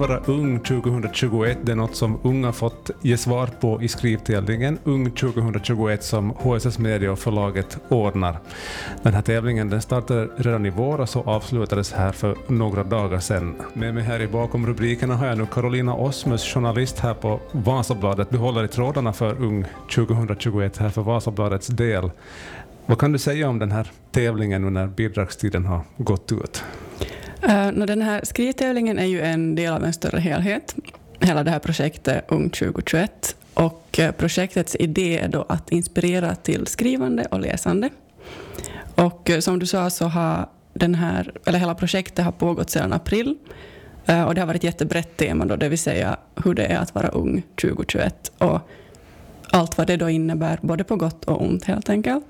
vara ung 2021? Det är något som unga fått ge svar på i skrivtävlingen Ung 2021 som HSS Media och förlaget ordnar. Den här tävlingen den startade redan i våras och avslutades här för några dagar sedan. Med mig här i bakom rubrikerna har jag nu Carolina Osmus, journalist här på Vasabladet. Du håller i trådarna för Ung 2021 här för Vasabladets del. Vad kan du säga om den här tävlingen nu när bidragstiden har gått ut? Uh, den här skrivtävlingen är ju en del av en större helhet, hela det här projektet Ung 2021. Och eh, projektets idé är då att inspirera till skrivande och läsande. Och eh, som du sa så har den här, eller hela projektet har pågått sedan april. Och det har varit ett jättebrett tema, då, det vill säga hur det är att vara ung 2021. Och allt vad det då innebär, både på gott och ont helt enkelt.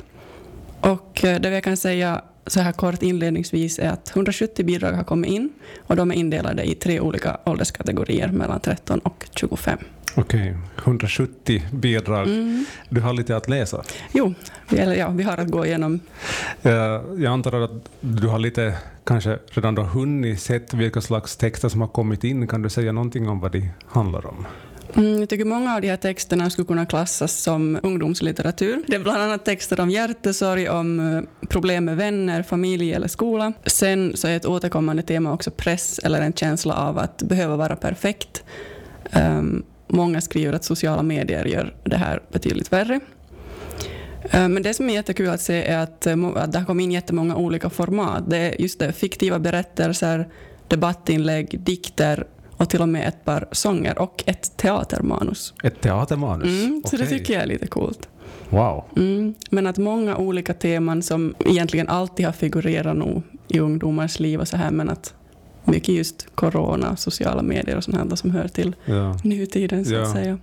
Och det jag kan säga så här kort inledningsvis är att 170 bidrag har kommit in och de är indelade i tre olika ålderskategorier mellan 13 och 25. Okej, 170 bidrag. Mm. Du har lite att läsa? Jo, eller ja, vi har att gå igenom. Jag antar att du har lite, kanske redan då hunnit sett vilka slags texter som har kommit in. Kan du säga någonting om vad de handlar om? Mm, jag tycker många av de här texterna skulle kunna klassas som ungdomslitteratur. Det är bland annat texter om hjärtesorg, om eh, problem med vänner, familj eller skola. Sen så är ett återkommande tema också press eller en känsla av att behöva vara perfekt. Um, många skriver att sociala medier gör det här betydligt värre. Ehm, men det som är jättekul att se är att, eh, att det har kommit in jättemånga olika format. Det är just det, fiktiva berättelser, debattinlägg, dikter, och till och med ett par sånger och ett teatermanus. Ett teatermanus? Mm, så okay. det tycker jag är lite coolt. Wow. Mm, men att många olika teman som egentligen alltid har figurerat nog i ungdomars liv och så här, men att mycket just corona, sociala medier och sånt här som hör till ja. nutiden så ja. att säga.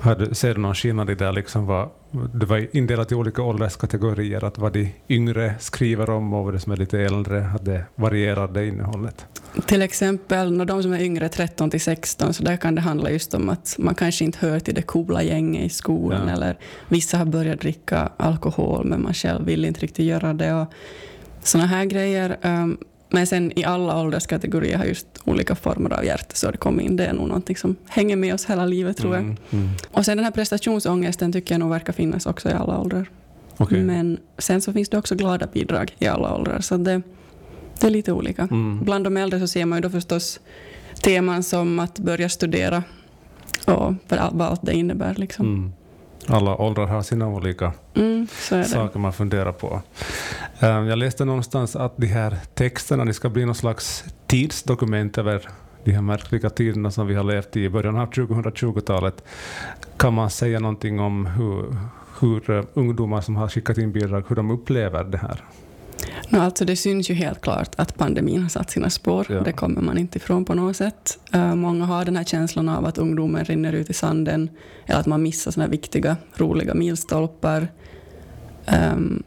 Hade, ser du någon skillnad i det, liksom vad, det var indelat i olika ålderskategorier, att vad de yngre skriver om och vad det som är lite äldre, att det varierade innehållet? Till exempel när de som är yngre, 13 till 16, så där kan det handla just om att man kanske inte hör till det coola gänget i skolan, ja. eller vissa har börjat dricka alkohol, men man själv vill inte riktigt göra det. Och såna här grejer. Um, men sen i alla ålderskategorier har just olika former av hjärtesorg kommit in. Det är nog någonting som hänger med oss hela livet tror jag. Mm, mm. Och sen den här prestationsångesten tycker jag nog verkar finnas också i alla åldrar. Okay. Men sen så finns det också glada bidrag i alla åldrar. Så det, det är lite olika. Mm. Bland de äldre så ser man ju då förstås teman som att börja studera och vad allt det innebär. Liksom. Mm alla åldrar har sina olika mm, saker man funderar på. Ehm, jag läste någonstans att de här texterna ska bli någon slags tidsdokument över de här märkliga tiderna som vi har levt i i början av 2020-talet. Kan man säga någonting om hur, hur eh, ungdomar som har skickat in bidrag, hur de upplever det här? No, alltså det syns ju helt klart att pandemin har satt sina spår. Ja. Det kommer man inte ifrån på något sätt. Uh, många har den här känslan av att ungdomen rinner ut i sanden, eller att man missar såna viktiga, roliga milstolpar. Um,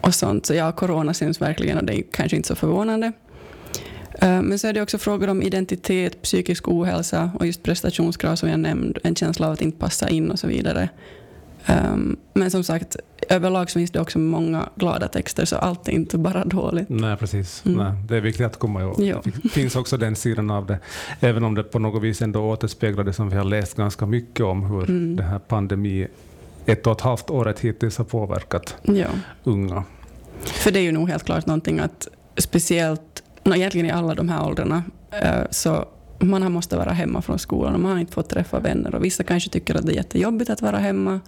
och sånt. Så ja, corona syns verkligen och det är kanske inte så förvånande. Uh, men så är det också frågor om identitet, psykisk ohälsa och just prestationskrav som jag nämnde, en känsla av att inte passa in och så vidare. Um, men som sagt, överlag så finns det också många glada texter, så allt är inte bara dåligt. Nej, precis. Mm. Nej, det är viktigt att komma ihåg. Jo. Det finns också den sidan av det, även om det på något vis ändå återspeglar det som vi har läst ganska mycket om, hur mm. den här pandemin ett och ett halvt året hittills har påverkat ja. unga. För det är ju nog helt klart någonting att speciellt, egentligen i alla de här åldrarna, eh, så man måste vara hemma från skolan och man har inte fått träffa vänner. Och vissa kanske tycker att det är jättejobbigt att vara hemma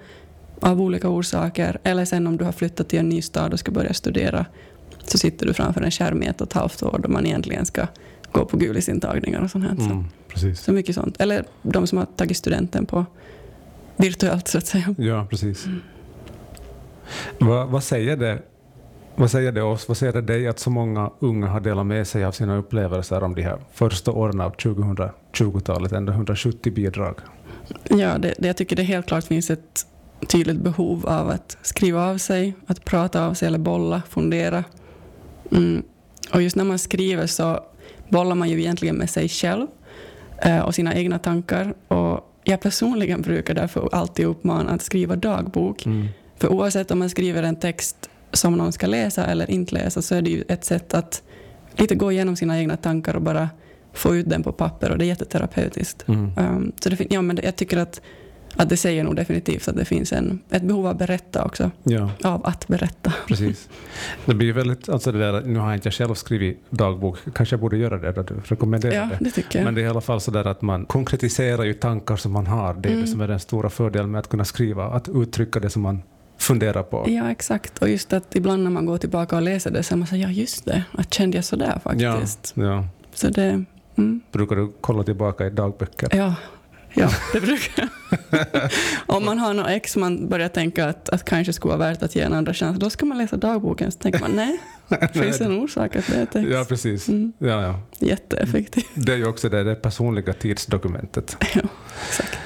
av olika orsaker. Eller sen om du har flyttat till en ny stad och ska börja studera så sitter du framför en skärm i ett och ett halvt år då man egentligen ska gå på gulisintagningar och sånt här. Mm, precis. Så mycket sånt. Eller de som har tagit studenten på virtuellt så att säga. Ja, precis. Mm. Vad, vad säger det vad säger det oss, vad säger det dig att så många unga har delat med sig av sina upplevelser om de här första åren av 2020-talet, ändå 170 bidrag? Ja, det, det, jag tycker det helt klart finns ett tydligt behov av att skriva av sig, att prata av sig eller bolla, fundera. Mm. Och just när man skriver så bollar man ju egentligen med sig själv eh, och sina egna tankar. Och jag personligen brukar därför alltid uppmana att skriva dagbok. Mm. För oavsett om man skriver en text som någon ska läsa eller inte läsa så är det ju ett sätt att lite gå igenom sina egna tankar och bara få ut den på papper och det är jätteterapeutiskt. Mm. Um, så det, ja, men jag tycker att, att det säger nog definitivt att det finns en, ett behov av att berätta också. Ja, Av att berätta. precis. Det blir väldigt, alltså det där, nu har jag inte själv skrivit dagbok, kanske jag borde göra det, du rekommenderar Ja, det. det tycker jag. Men det är i alla fall så där att man konkretiserar ju tankar som man har. Det är det Mm. som är den stora fördelen med att kunna skriva, att uttrycka det som man funderar på. Ja, exakt. Och just att ibland när man går tillbaka och läser det så är man så ja just det, att kände jag sådär faktiskt. Ja. Så det, mm, Brukar du kolla tillbaka i dagböcker? ja, ja, det brukar. Om man har något ex man börjar tänka att, att kanske skulle vara värt att ge en andra chans, då ska man läsa dagboken. Så tänker man nej, finns det en orsak att det är ett ex? Ja, precis. Mm, Ja, ja. jätteeffektivt. Det är ju också det, det personliga tidsdokumentet. Ja, exakt.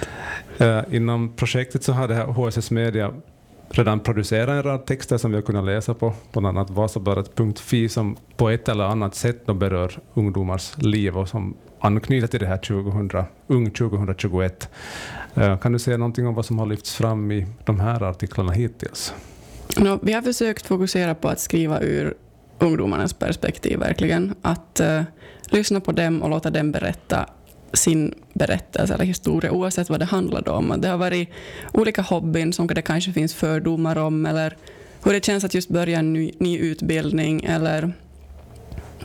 Eh, inom projektet så här HSS Media redan producerat en rad texter som vi har kunnat läsa på, bland annat Vasabladet.fi som på ett eller annat sätt då berör ungdomars liv och som anknyter till det här 2000, Ung 2021. Eh, kan du säga någonting om vad som har lyfts fram i de här artiklarna hittills? No, vi har försökt fokusera på att skriva ur ungdomarnas perspektiv verkligen. Att uh, lyssna på dem och låta dem berätta sin berättelse eller historia oavsett vad det handlade om. Att Det har varit olika hobbyn som det kanske finns fördomar om eller hur det känns att just börja en ny, ny utbildning eller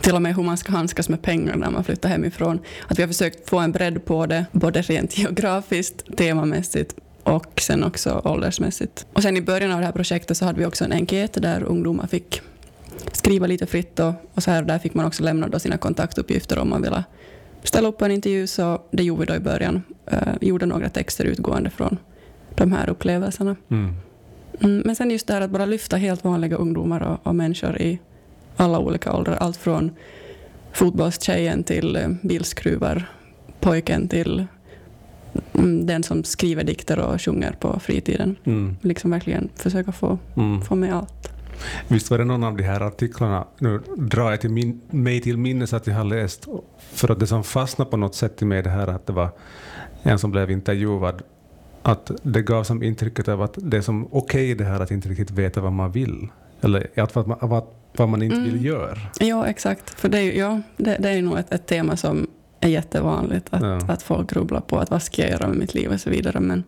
till och med hur man ska handskas med pengar när man flyttar hemifrån. Att vi har försökt få en bredd på det, både rent geografiskt, temamässigt och sen också åldersmässigt. Och sen i början av det här projektet så hade vi också en enkät där ungdomar fick skriva lite fritt och, och så här, där fick man också lämna då sina kontaktuppgifter om man ville ställa upp på en intervju så det gjorde vi då i början. Uh, gjorde några texter utgående från de här upplevelserna. Mm. Mm, men sen just det här att bara lyfta helt vanliga ungdomar och, och människor i alla olika åldrar. Allt från fotbollstjejen till eh, bilskruvar, pojken till mm, den som skriver dikter och sjunger på fritiden. Mm. Liksom verkligen försöka få, Mm. få med allt. Visst var det någon av de här artiklarna, nu drar jag till min, mig till minnes att jag har läst, för att det som fastnade på något sätt i mig det här att det var en som blev intervjuad, att det gav som intrycket av att det är som okej okay det här att inte riktigt veta vad man vill, eller att vad man, vad, vad man inte Mm. vill göra. Ja, exakt. För det är, ju- ja, det, det är nog ett, ett tema som är jättevanligt, att, Ja. att folk grubblar på att vad ska jag göra med mitt liv och så vidare. Men,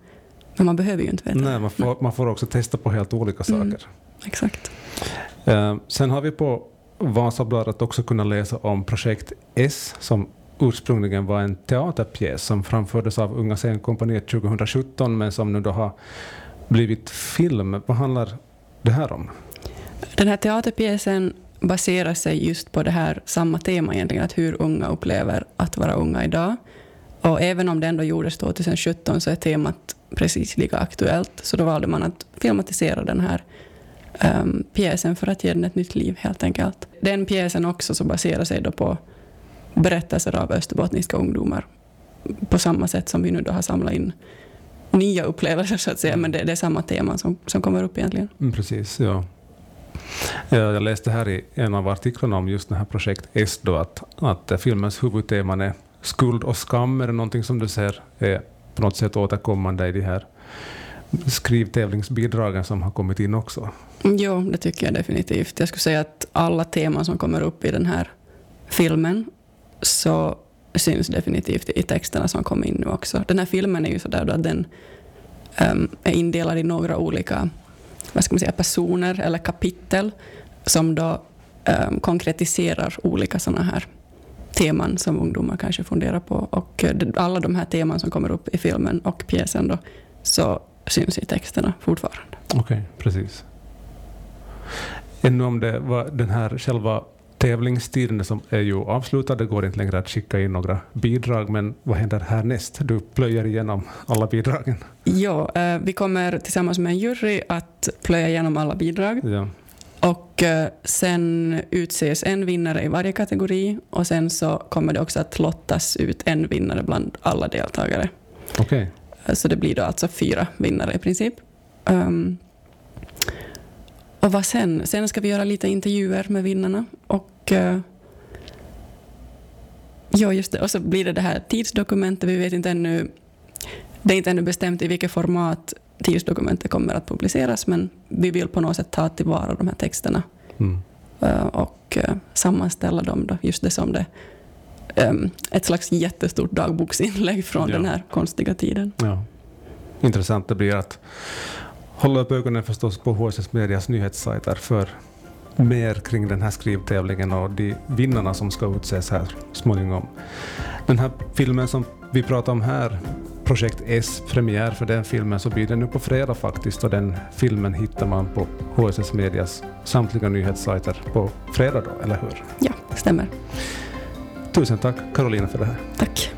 men man behöver ju inte veta. Nej, man, får, man får också testa på helt olika saker. Mm. Exakt. Eh, sen har vi på Vasabladet också kunnat läsa om projekt S som ursprungligen var en teaterpjäs som framfördes av Unga scenkompaniet 2017 men som nu då har blivit film. Vad handlar det här om? Den här teaterpjäsen baserar sig just på det här samma tema egentligen, att hur unga upplever att vara unga idag. Och även om det ändå gjordes 2017 så är temat precis lika aktuellt, så då valde man att filmatisera den här um, pjäsen för att ge den ett nytt liv helt enkelt. Den pjäsen också så baserar sig då på berättelser av österbottniska ungdomar på samma sätt som vi nu då har samlat in nya upplevelser så att säga, men det, det är samma tema som, som kommer upp egentligen. Mm, precis, ja. Jag läste här i en av artiklarna om just det här projekt S då att, att filmens huvudteman är skuld och skam. Är det någonting som du ser är på något sätt återkommande i de här skrivtävlingsbidragen som har kommit in också? Jo, det tycker jag definitivt. Jag skulle säga att alla teman som kommer upp i den här filmen så syns definitivt i texterna som kom in nu också. Den här filmen är ju sådär då att den um, är indelad i några olika vad ska man säga, personer eller kapitel som då um, konkretiserar olika sådana här teman som ungdomar kanske funderar på. Och eh, alla de här teman som kommer upp i filmen och pjäsen då, så syns i texterna fortfarande. Okej, precis. Ännu om det var den här själva tävlingstiden som är ju avslutad, det går inte längre att skicka in några bidrag, men vad händer härnäst? Du plöjer igenom alla bidragen. Ja, eh, vi kommer tillsammans med en jury att plöja igenom alla bidrag Ja. och eh, sen utses en vinnare i varje kategori och sen så kommer det också att lottas ut en vinnare bland alla deltagare. Okej. Eh, Så det blir då alltså fyra vinnare i princip. Ehm, och vad sen? Sen ska vi göra lite intervjuer med vinnarna och eh, Ja, just det. Och så blir det det här tidsdokumentet. Vi vet inte ännu... Det är inte ännu bestämt i vilket format tidsdokumentet kommer att publiceras, men vi vill på något sätt ta tillvara de här texterna Mm. eh, och eh, sammanställa dem, då, just det som det um, ett slags jättestort dagboksinlägg från ja. den här konstiga tiden. Ja. Intressant det blir att hålla upp ögonen förstås på HSS Medias nyhetssajter för mer kring den här skrivtävlingen och de vinnarna som ska utses här småningom. Den här filmen som vi pratar om här, Projekt S, premiär för den filmen, så blir det nu på fredag faktiskt och den filmen hittar man på HSS Medias samtliga nyhetssajter på fredag då, eller hur? Ja, stämmer. Tusen tack Carolina för det här. Tack.